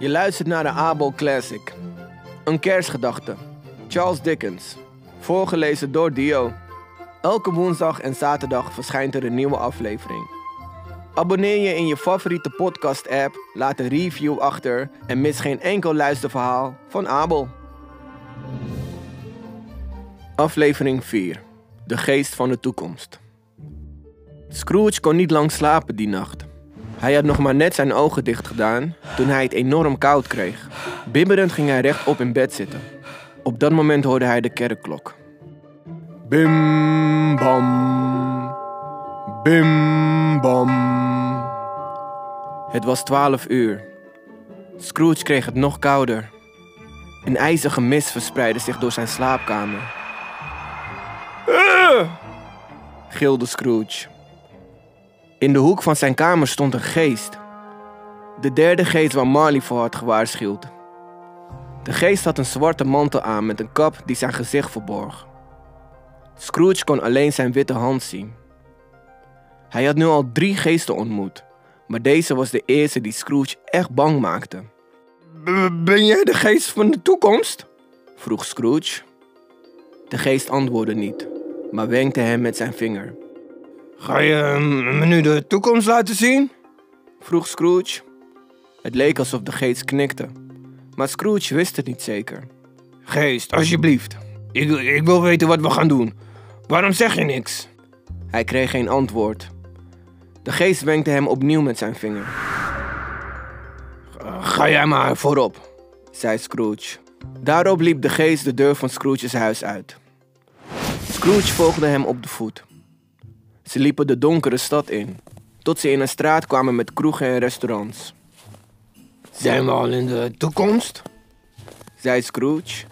Je luistert naar de Abel Classic. Een kerstgedachte. Charles Dickens. Voorgelezen door Dio. Elke woensdag en zaterdag verschijnt er een nieuwe aflevering. Abonneer je in je favoriete podcast-app, laat een review achter en mis geen enkel luisterverhaal van Abel. Aflevering 4. De geest van de toekomst. Scrooge kon niet lang slapen die nacht. Hij had nog maar net zijn ogen dicht gedaan toen hij het enorm koud kreeg. Bibberend ging hij rechtop in bed zitten. Op dat moment hoorde hij de kerkklok. Bim bam. Bim bam. Het was twaalf uur. Scrooge kreeg het nog kouder. Een ijzige mist verspreidde zich door zijn slaapkamer. "Ah!" gilde Scrooge. In de hoek van zijn kamer stond een geest. De derde geest waar Marley voor had gewaarschuwd. De geest had een zwarte mantel aan met een kap die zijn gezicht verborg. Scrooge kon alleen zijn witte hand zien. Hij had nu al drie geesten ontmoet, maar deze was de eerste die Scrooge echt bang maakte. Ben jij de geest van de toekomst? vroeg Scrooge. De geest antwoordde niet, maar wenkte hem met zijn vinger. Ga je me nu de toekomst laten zien? vroeg Scrooge. Het leek alsof de geest knikte, maar Scrooge wist het niet zeker. Geest, alsjeblieft. Ik, ik wil weten wat we gaan doen. Waarom zeg je niks? Hij kreeg geen antwoord. De geest wenkte hem opnieuw met zijn vinger. Ga jij maar voorop, zei Scrooge. Daarop liep de geest de deur van Scrooge's huis uit. Scrooge volgde hem op de voet. Ze liepen de donkere stad in, tot ze in een straat kwamen met kroegen en restaurants. Zijn we al in de toekomst? zei Scrooge,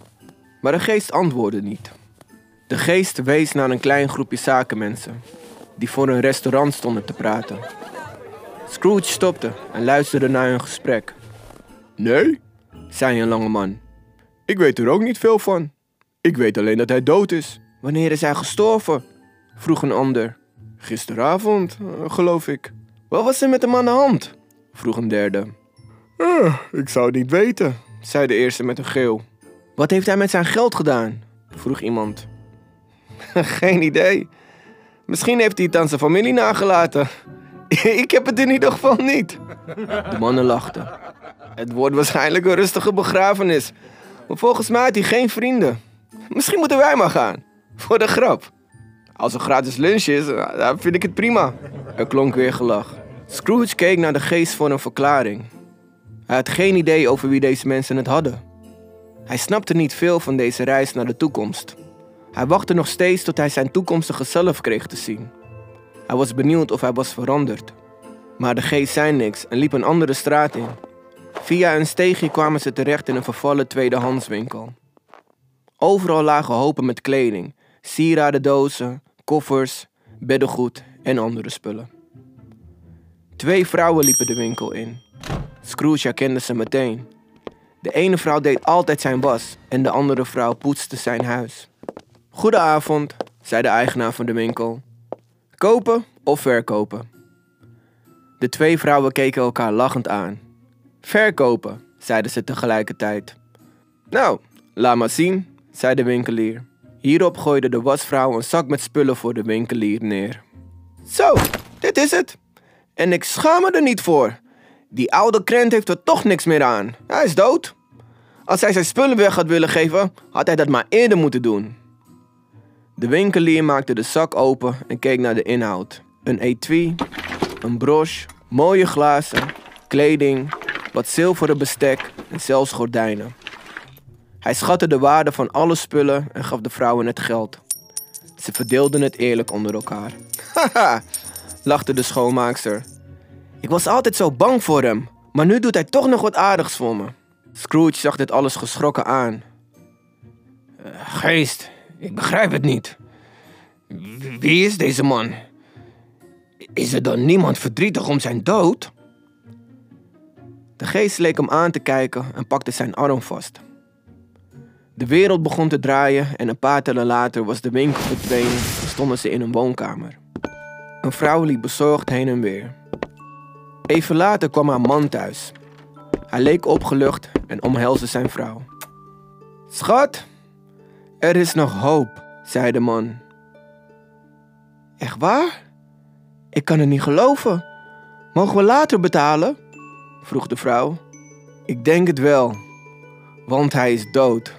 maar de geest antwoordde niet. De geest wees naar een klein groepje zakenmensen die voor een restaurant stonden te praten. Scrooge stopte en luisterde naar hun gesprek. Nee, zei een lange man. Ik weet er ook niet veel van. Ik weet alleen dat hij dood is. Wanneer is hij gestorven? vroeg een ander. Gisteravond, eh, geloof ik. Wat was er met hem aan de hand? vroeg een derde. "Eh, ik zou het niet weten, zei de eerste met een geel. Wat heeft hij met zijn geld gedaan? vroeg iemand. Geen idee. Misschien heeft hij het aan zijn familie nagelaten. ik heb het in ieder geval niet. De mannen lachten. Het wordt waarschijnlijk een rustige begrafenis. Maar volgens mij had hij geen vrienden. Misschien moeten wij maar gaan. Voor de grap. Als er gratis lunch is, dan vind ik het prima. Er klonk weer gelach. Scrooge keek naar de geest voor een verklaring. Hij had geen idee over wie deze mensen het hadden. Hij snapte niet veel van deze reis naar de toekomst. Hij wachtte nog steeds tot hij zijn toekomstige zelf kreeg te zien. Hij was benieuwd of hij was veranderd. Maar de geest zei niks en liep een andere straat in. Via een steegje kwamen ze terecht in een vervallen tweedehandswinkel. Overal lagen hopen met kleding, sieradendozen, koffers, beddengoed en andere spullen. Twee vrouwen liepen de winkel in. Scrooge herkende ze meteen. De ene vrouw deed altijd zijn was en de andere vrouw poetste zijn huis. Goedenavond, zei de eigenaar van de winkel. Kopen of verkopen? De twee vrouwen keken elkaar lachend aan. Verkopen, zeiden ze tegelijkertijd. Nou, laat maar zien, zei de winkelier. Hierop gooide de wasvrouw een zak met spullen voor de winkelier neer. Zo, dit is het. En ik schaam me er niet voor. Die oude krent heeft er toch niks meer aan. Hij is dood. Als hij zijn spullen weg had willen geven, had hij dat maar eerder moeten doen. De winkelier maakte de zak open en keek naar de inhoud. Een etui, een broche, mooie glazen, kleding, wat zilveren bestek en zelfs gordijnen. Hij schatte de waarde van alle spullen en gaf de vrouwen het geld. Ze verdeelden het eerlijk onder elkaar. Haha, lachte de schoonmaakster. Ik was altijd zo bang voor hem, maar nu doet hij toch nog wat aardigs voor me. Scrooge zag dit alles geschrokken aan. "Eh, Geest, ik begrijp het niet. Wie is deze man? Is er dan niemand verdrietig om zijn dood? De geest leek hem aan te kijken en pakte zijn arm vast. De wereld begon te draaien en een paar tellen later was de winkel verdwenen en stonden ze in een woonkamer. Een vrouw liep bezorgd heen en weer. Even later kwam haar man thuis. Hij leek opgelucht en omhelsde zijn vrouw. Schat, er is nog hoop, zei de man. Echt waar? Ik kan het niet geloven. Mogen we later betalen? vroeg de vrouw. Ik denk het wel, want hij is dood.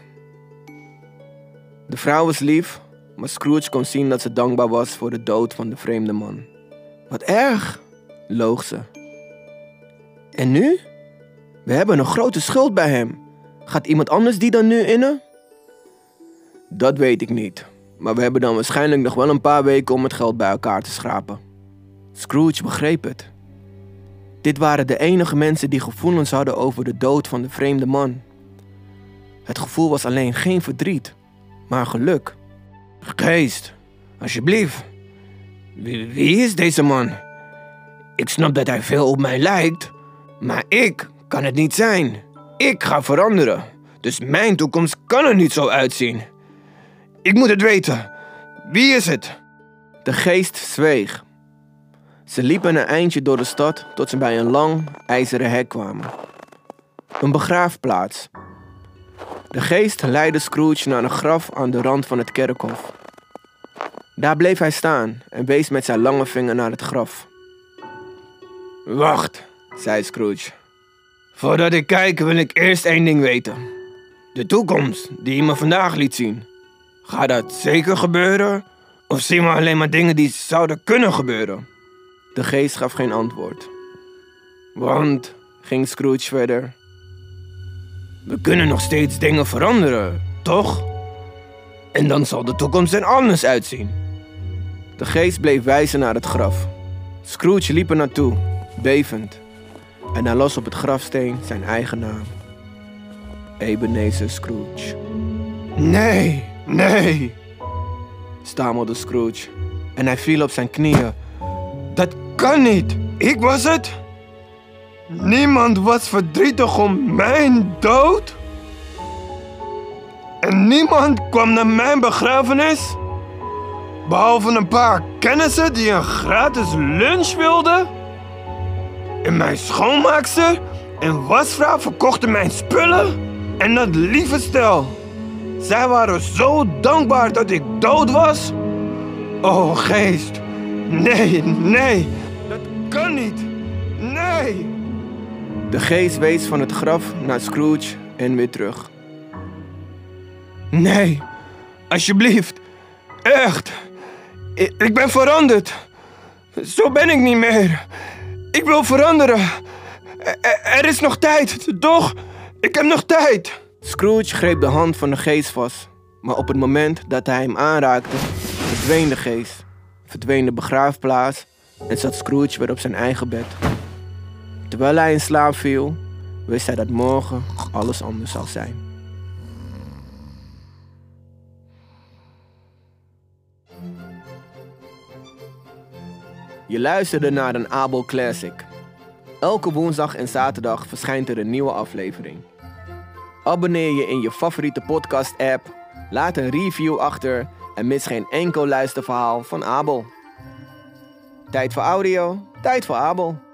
De vrouw was lief, maar Scrooge kon zien dat ze dankbaar was voor de dood van de vreemde man. Wat erg, loog ze. En nu? We hebben een grote schuld bij hem. Gaat iemand anders die dan nu innen? Dat weet ik niet, maar we hebben dan waarschijnlijk nog wel een paar weken om het geld bij elkaar te schrapen. Scrooge begreep het. Dit waren de enige mensen die gevoelens hadden over de dood van de vreemde man. Het gevoel was alleen geen verdriet, maar geluk. Geest, alsjeblieft. Wie, wie is deze man? Ik snap dat hij veel op mij lijkt, maar ik kan het niet zijn. Ik ga veranderen, dus mijn toekomst kan er niet zo uitzien. Ik moet het weten. Wie is het? De geest zweeg. Ze liepen een eindje door de stad tot ze bij een lang ijzeren hek kwamen. Een begraafplaats. De geest leidde Scrooge naar een graf aan de rand van het kerkhof. Daar bleef hij staan en wees met zijn lange vinger naar het graf. Wacht, zei Scrooge. Voordat ik kijk wil ik eerst één ding weten. De toekomst die je me vandaag liet zien. Gaat dat zeker gebeuren? Of zien we alleen maar dingen die zouden kunnen gebeuren? De geest gaf geen antwoord. Want, ging Scrooge verder. We kunnen nog steeds dingen veranderen, toch? En dan zal de toekomst er anders uitzien. De geest bleef wijzen naar het graf. Scrooge liep er naartoe, bevend. En hij las op het grafsteen zijn eigen naam. Ebenezer Scrooge. Nee, nee, stamelde Scrooge. En hij viel op zijn knieën. Dat kan niet. Ik was het. Niemand was verdrietig om mijn dood. En niemand kwam naar mijn begrafenis. Behalve een paar kennissen die een gratis lunch wilden. En mijn schoonmaakster en wasvrouw verkochten mijn spullen. En dat lieve stel. Zij waren zo dankbaar dat ik dood was. Oh geest, nee, nee, dat kan niet. Nee. De geest wees van het graf naar Scrooge en weer terug. Nee, alsjeblieft, echt. Ik, ben veranderd. Zo ben ik niet meer. Ik wil veranderen. Er, er is nog tijd, toch? Ik heb nog tijd. Scrooge greep de hand van de geest vast. Maar op het moment dat hij hem aanraakte, verdween de geest. Verdween de begraafplaats en zat Scrooge weer op zijn eigen bed. Terwijl hij in slaap viel, wist hij dat morgen alles anders zal zijn. Je luisterde naar een Abel Classic. Elke woensdag en zaterdag verschijnt er een nieuwe aflevering. Abonneer je in je favoriete podcast-app, laat een review achter en mis geen enkel luisterverhaal van Abel. Tijd voor audio, tijd voor Abel.